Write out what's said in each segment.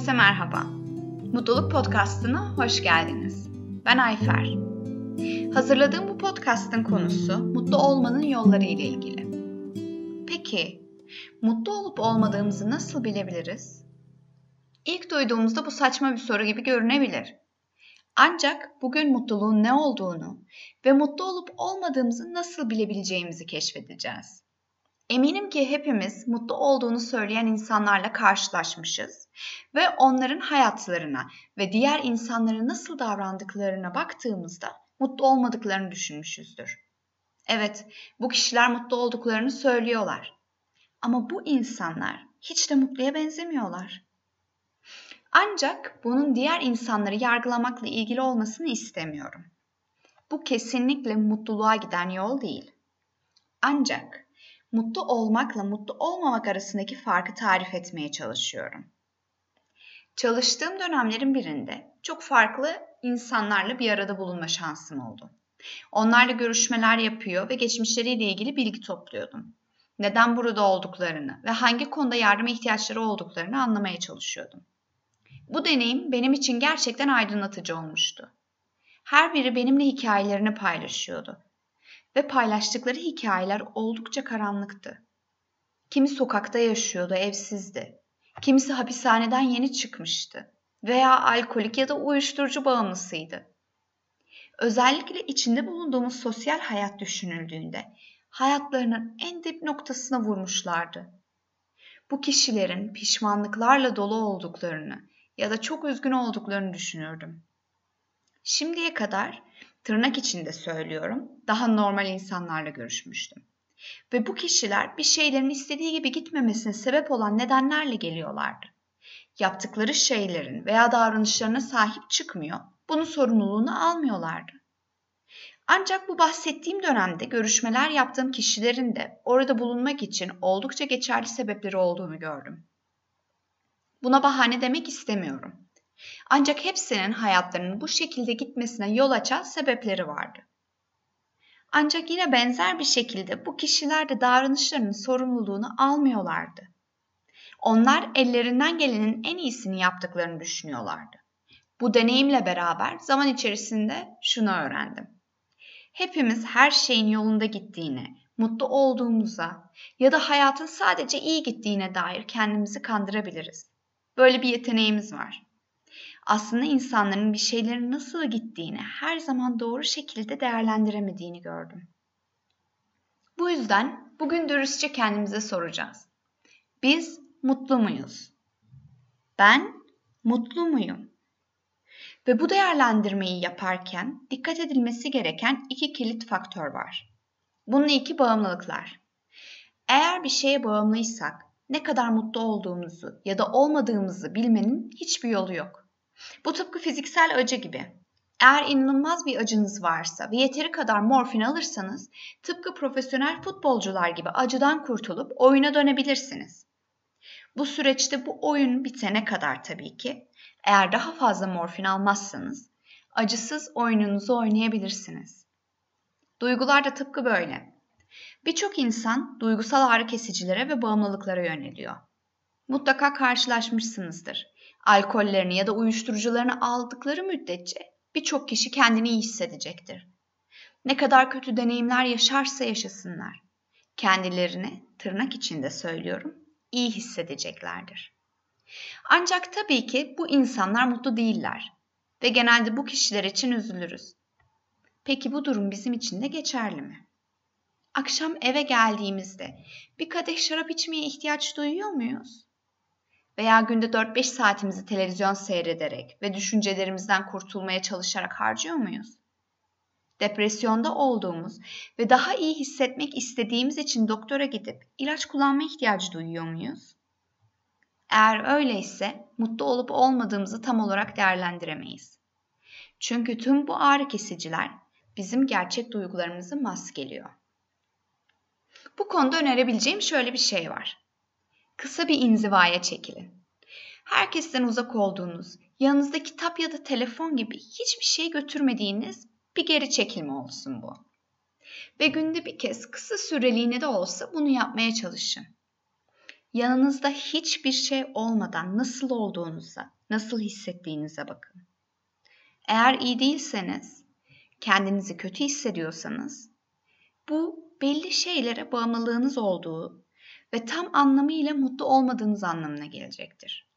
Herkese merhaba. Mutluluk Podcast'ına hoş geldiniz. Ben Ayfer. Hazırladığım bu podcast'ın konusu mutlu olmanın yolları ile ilgili. Peki, mutlu olup olmadığımızı nasıl bilebiliriz? İlk duyduğumuzda bu saçma bir soru gibi görünebilir. Ancak bugün mutluluğun ne olduğunu ve mutlu olup olmadığımızı nasıl bilebileceğimizi keşfedeceğiz. Eminim ki hepimiz mutlu olduğunu söyleyen insanlarla karşılaşmışız ve onların hayatlarına ve diğer insanlara nasıl davrandıklarına baktığımızda mutlu olmadıklarını düşünmüşüzdür. Evet, bu kişiler mutlu olduklarını söylüyorlar. Ama bu insanlar hiç de mutluya benzemiyorlar. Ancak bunun diğer insanları yargılamakla ilgili olmasını istemiyorum. Bu kesinlikle mutluluğa giden yol değil. Ancak mutlu olmakla mutlu olmamak arasındaki farkı tarif etmeye çalışıyorum. Çalıştığım dönemlerin birinde çok farklı insanlarla bir arada bulunma şansım oldu. Onlarla görüşmeler yapıyor ve geçmişleriyle ilgili bilgi topluyordum. Neden burada olduklarını ve hangi konuda yardıma ihtiyaçları olduklarını anlamaya çalışıyordum. Bu deneyim benim için gerçekten aydınlatıcı olmuştu. Her biri benimle hikayelerini paylaşıyordu ve paylaştıkları hikayeler oldukça karanlıktı. Kimi sokakta yaşıyordu, evsizdi. Kimisi hapishaneden yeni çıkmıştı veya alkolik ya da uyuşturucu bağımlısıydı. Özellikle içinde bulunduğumuz sosyal hayat düşünüldüğünde hayatlarının en dip noktasına vurmuşlardı. Bu kişilerin pişmanlıklarla dolu olduklarını ya da çok üzgün olduklarını düşünürdüm. Şimdiye kadar tırnak içinde söylüyorum, daha normal insanlarla görüşmüştüm. Ve bu kişiler bir şeylerin istediği gibi gitmemesine sebep olan nedenlerle geliyorlardı. Yaptıkları şeylerin veya davranışlarına sahip çıkmıyor, bunun sorumluluğunu almıyorlardı. Ancak bu bahsettiğim dönemde görüşmeler yaptığım kişilerin de orada bulunmak için oldukça geçerli sebepleri olduğunu gördüm. Buna bahane demek istemiyorum. Ancak hepsinin hayatlarının bu şekilde gitmesine yol açan sebepleri vardı. Ancak yine benzer bir şekilde bu kişiler de davranışlarının sorumluluğunu almıyorlardı. Onlar ellerinden gelenin en iyisini yaptıklarını düşünüyorlardı. Bu deneyimle beraber zaman içerisinde şunu öğrendim. Hepimiz her şeyin yolunda gittiğine, mutlu olduğumuza ya da hayatın sadece iyi gittiğine dair kendimizi kandırabiliriz. Böyle bir yeteneğimiz var aslında insanların bir şeylerin nasıl gittiğini her zaman doğru şekilde değerlendiremediğini gördüm. Bu yüzden bugün dürüstçe kendimize soracağız. Biz mutlu muyuz? Ben mutlu muyum? Ve bu değerlendirmeyi yaparken dikkat edilmesi gereken iki kilit faktör var. Bunun iki bağımlılıklar. Eğer bir şeye bağımlıysak ne kadar mutlu olduğumuzu ya da olmadığımızı bilmenin hiçbir yolu yok. Bu tıpkı fiziksel acı gibi. Eğer inanılmaz bir acınız varsa ve yeteri kadar morfin alırsanız tıpkı profesyonel futbolcular gibi acıdan kurtulup oyuna dönebilirsiniz. Bu süreçte bu oyun bitene kadar tabii ki eğer daha fazla morfin almazsanız acısız oyununuzu oynayabilirsiniz. Duygular da tıpkı böyle. Birçok insan duygusal ağrı kesicilere ve bağımlılıklara yöneliyor. Mutlaka karşılaşmışsınızdır alkollerini ya da uyuşturucularını aldıkları müddetçe birçok kişi kendini iyi hissedecektir. Ne kadar kötü deneyimler yaşarsa yaşasınlar, kendilerini tırnak içinde söylüyorum, iyi hissedeceklerdir. Ancak tabii ki bu insanlar mutlu değiller ve genelde bu kişiler için üzülürüz. Peki bu durum bizim için de geçerli mi? Akşam eve geldiğimizde bir kadeh şarap içmeye ihtiyaç duyuyor muyuz? Veya günde 4-5 saatimizi televizyon seyrederek ve düşüncelerimizden kurtulmaya çalışarak harcıyor muyuz? Depresyonda olduğumuz ve daha iyi hissetmek istediğimiz için doktora gidip ilaç kullanma ihtiyacı duyuyor muyuz? Eğer öyleyse mutlu olup olmadığımızı tam olarak değerlendiremeyiz. Çünkü tüm bu ağrı kesiciler bizim gerçek duygularımızı maskeliyor. Bu konuda önerebileceğim şöyle bir şey var kısa bir inzivaya çekilin. Herkesten uzak olduğunuz, yanınızda kitap ya da telefon gibi hiçbir şey götürmediğiniz bir geri çekilme olsun bu. Ve günde bir kez kısa süreliğine de olsa bunu yapmaya çalışın. yanınızda hiçbir şey olmadan nasıl olduğunuza, nasıl hissettiğinize bakın. Eğer iyi değilseniz, kendinizi kötü hissediyorsanız, bu belli şeylere bağımlılığınız olduğu ve tam anlamıyla mutlu olmadığınız anlamına gelecektir.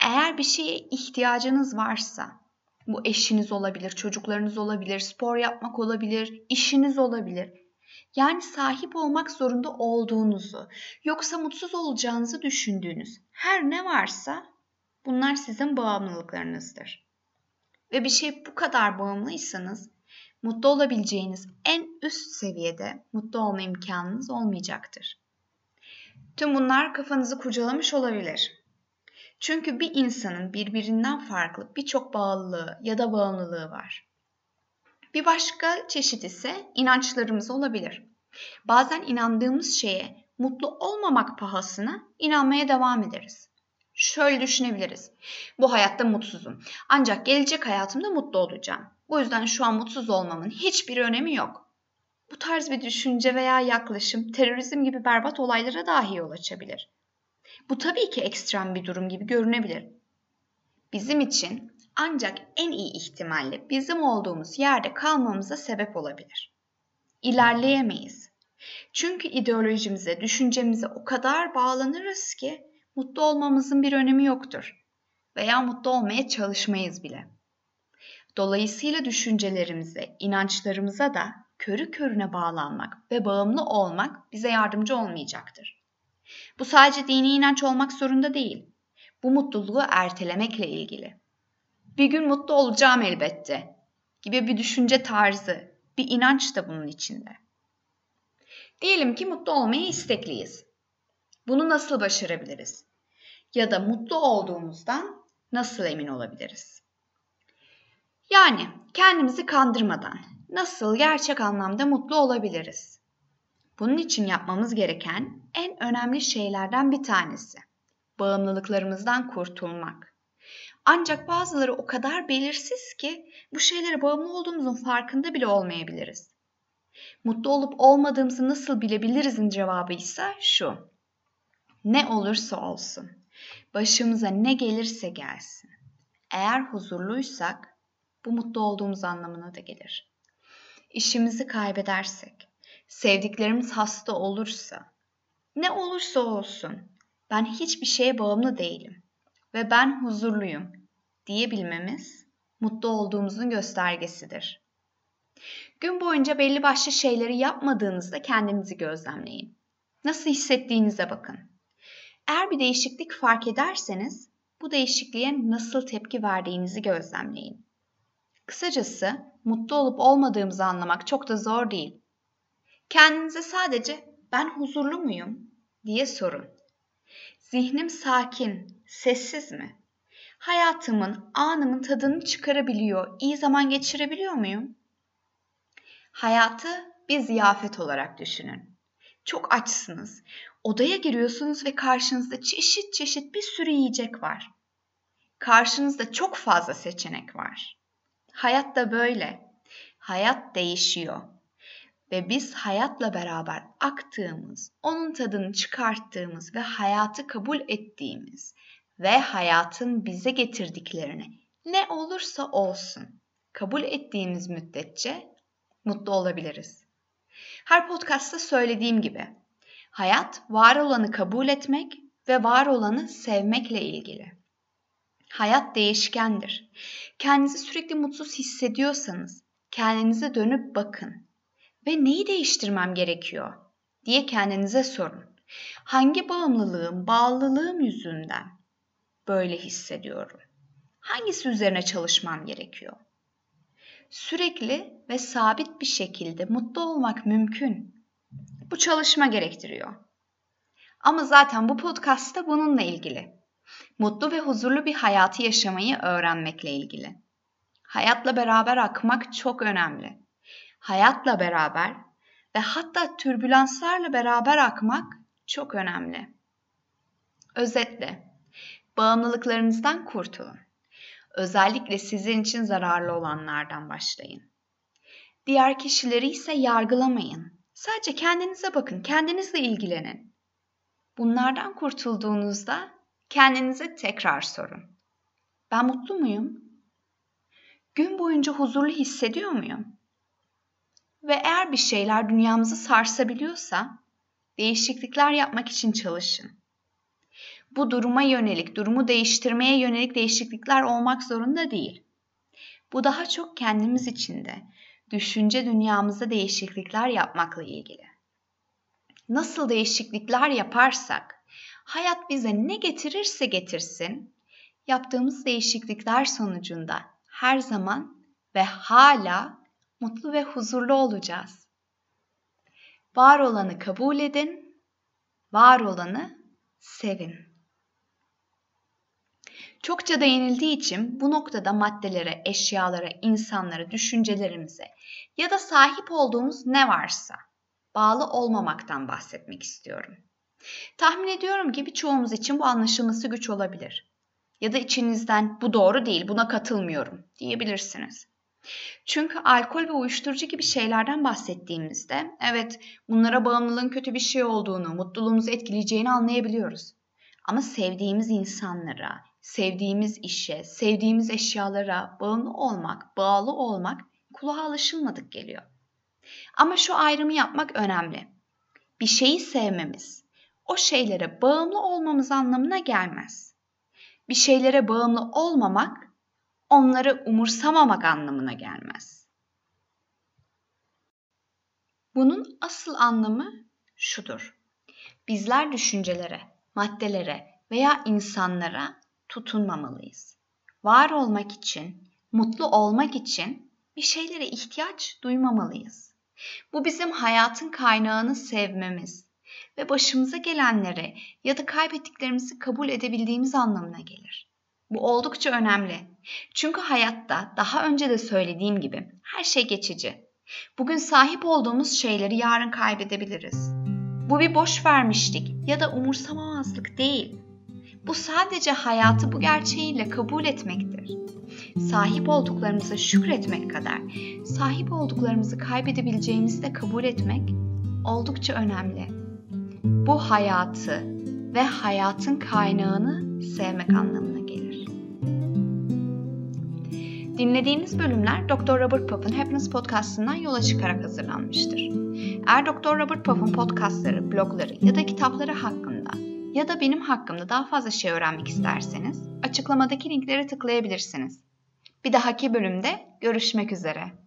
Eğer bir şeye ihtiyacınız varsa, bu eşiniz olabilir, çocuklarınız olabilir, spor yapmak olabilir, işiniz olabilir. Yani sahip olmak zorunda olduğunuzu, yoksa mutsuz olacağınızı düşündüğünüz her ne varsa bunlar sizin bağımlılıklarınızdır. Ve bir şey bu kadar bağımlıysanız mutlu olabileceğiniz en üst seviyede mutlu olma imkanınız olmayacaktır. Tüm bunlar kafanızı kurcalamış olabilir. Çünkü bir insanın birbirinden farklı birçok bağlılığı ya da bağımlılığı var. Bir başka çeşit ise inançlarımız olabilir. Bazen inandığımız şeye mutlu olmamak pahasına inanmaya devam ederiz. Şöyle düşünebiliriz. Bu hayatta mutsuzum. Ancak gelecek hayatımda mutlu olacağım. Bu yüzden şu an mutsuz olmamın hiçbir önemi yok. Bu tarz bir düşünce veya yaklaşım terörizm gibi berbat olaylara dahi yol açabilir. Bu tabii ki ekstrem bir durum gibi görünebilir. Bizim için ancak en iyi ihtimalle bizim olduğumuz yerde kalmamıza sebep olabilir. İlerleyemeyiz. Çünkü ideolojimize, düşüncemize o kadar bağlanırız ki mutlu olmamızın bir önemi yoktur. Veya mutlu olmaya çalışmayız bile. Dolayısıyla düşüncelerimize, inançlarımıza da körü körüne bağlanmak ve bağımlı olmak bize yardımcı olmayacaktır. Bu sadece dini inanç olmak zorunda değil. Bu mutluluğu ertelemekle ilgili. Bir gün mutlu olacağım elbette gibi bir düşünce tarzı, bir inanç da bunun içinde. Diyelim ki mutlu olmaya istekliyiz. Bunu nasıl başarabiliriz? Ya da mutlu olduğumuzdan nasıl emin olabiliriz? Yani kendimizi kandırmadan nasıl gerçek anlamda mutlu olabiliriz? Bunun için yapmamız gereken en önemli şeylerden bir tanesi. Bağımlılıklarımızdan kurtulmak. Ancak bazıları o kadar belirsiz ki bu şeylere bağımlı olduğumuzun farkında bile olmayabiliriz. Mutlu olup olmadığımızı nasıl bilebilirizin cevabı ise şu. Ne olursa olsun, başımıza ne gelirse gelsin. Eğer huzurluysak bu mutlu olduğumuz anlamına da gelir. İşimizi kaybedersek, sevdiklerimiz hasta olursa, ne olursa olsun ben hiçbir şeye bağımlı değilim ve ben huzurluyum diyebilmemiz mutlu olduğumuzun göstergesidir. Gün boyunca belli başlı şeyleri yapmadığınızda kendinizi gözlemleyin. Nasıl hissettiğinize bakın. Eğer bir değişiklik fark ederseniz bu değişikliğe nasıl tepki verdiğinizi gözlemleyin. Kısacası mutlu olup olmadığımızı anlamak çok da zor değil. Kendinize sadece ben huzurlu muyum diye sorun. Zihnim sakin, sessiz mi? Hayatımın, anımın tadını çıkarabiliyor, iyi zaman geçirebiliyor muyum? Hayatı bir ziyafet olarak düşünün. Çok açsınız. Odaya giriyorsunuz ve karşınızda çeşit çeşit bir sürü yiyecek var. Karşınızda çok fazla seçenek var. Hayat da böyle. Hayat değişiyor ve biz hayatla beraber aktığımız, onun tadını çıkarttığımız ve hayatı kabul ettiğimiz ve hayatın bize getirdiklerini ne olursa olsun kabul ettiğimiz müddetçe mutlu olabiliriz. Her podcastta söylediğim gibi hayat var olanı kabul etmek ve var olanı sevmekle ilgili. Hayat değişkendir. Kendinizi sürekli mutsuz hissediyorsanız kendinize dönüp bakın ve neyi değiştirmem gerekiyor diye kendinize sorun. Hangi bağımlılığım, bağlılığım yüzünden böyle hissediyorum? Hangisi üzerine çalışmam gerekiyor? Sürekli ve sabit bir şekilde mutlu olmak mümkün. Bu çalışma gerektiriyor. Ama zaten bu podcast da bununla ilgili. Mutlu ve huzurlu bir hayatı yaşamayı öğrenmekle ilgili. Hayatla beraber akmak çok önemli hayatla beraber ve hatta türbülanslarla beraber akmak çok önemli. Özetle, bağımlılıklarınızdan kurtulun. Özellikle sizin için zararlı olanlardan başlayın. Diğer kişileri ise yargılamayın. Sadece kendinize bakın, kendinizle ilgilenin. Bunlardan kurtulduğunuzda kendinize tekrar sorun. Ben mutlu muyum? Gün boyunca huzurlu hissediyor muyum? Ve eğer bir şeyler dünyamızı sarsabiliyorsa değişiklikler yapmak için çalışın. Bu duruma yönelik, durumu değiştirmeye yönelik değişiklikler olmak zorunda değil. Bu daha çok kendimiz için de, düşünce dünyamızda değişiklikler yapmakla ilgili. Nasıl değişiklikler yaparsak, hayat bize ne getirirse getirsin, yaptığımız değişiklikler sonucunda her zaman ve hala mutlu ve huzurlu olacağız. Var olanı kabul edin, var olanı sevin. Çokça değinildiği için bu noktada maddelere, eşyalara, insanlara, düşüncelerimize ya da sahip olduğumuz ne varsa bağlı olmamaktan bahsetmek istiyorum. Tahmin ediyorum ki birçoğumuz için bu anlaşılması güç olabilir. Ya da içinizden bu doğru değil, buna katılmıyorum diyebilirsiniz. Çünkü alkol ve uyuşturucu gibi şeylerden bahsettiğimizde evet bunlara bağımlılığın kötü bir şey olduğunu, mutluluğumuzu etkileyeceğini anlayabiliyoruz. Ama sevdiğimiz insanlara, sevdiğimiz işe, sevdiğimiz eşyalara bağımlı olmak, bağlı olmak kulağa alışılmadık geliyor. Ama şu ayrımı yapmak önemli. Bir şeyi sevmemiz, o şeylere bağımlı olmamız anlamına gelmez. Bir şeylere bağımlı olmamak, onları umursamamak anlamına gelmez. Bunun asıl anlamı şudur. Bizler düşüncelere, maddelere veya insanlara tutunmamalıyız. Var olmak için, mutlu olmak için bir şeylere ihtiyaç duymamalıyız. Bu bizim hayatın kaynağını sevmemiz ve başımıza gelenleri ya da kaybettiklerimizi kabul edebildiğimiz anlamına gelir. Bu oldukça önemli. Çünkü hayatta daha önce de söylediğim gibi her şey geçici. Bugün sahip olduğumuz şeyleri yarın kaybedebiliriz. Bu bir boş vermişlik ya da umursamamazlık değil. Bu sadece hayatı bu gerçeğiyle kabul etmektir. Sahip olduklarımıza şükretmek kadar sahip olduklarımızı kaybedebileceğimizi de kabul etmek oldukça önemli. Bu hayatı ve hayatın kaynağını sevmek anlamına gelir. Dinlediğiniz bölümler Dr. Robert Puff'ın Happiness Podcast'ından yola çıkarak hazırlanmıştır. Eğer Dr. Robert Puff'ın podcastları, blogları ya da kitapları hakkında ya da benim hakkımda daha fazla şey öğrenmek isterseniz açıklamadaki linklere tıklayabilirsiniz. Bir dahaki bölümde görüşmek üzere.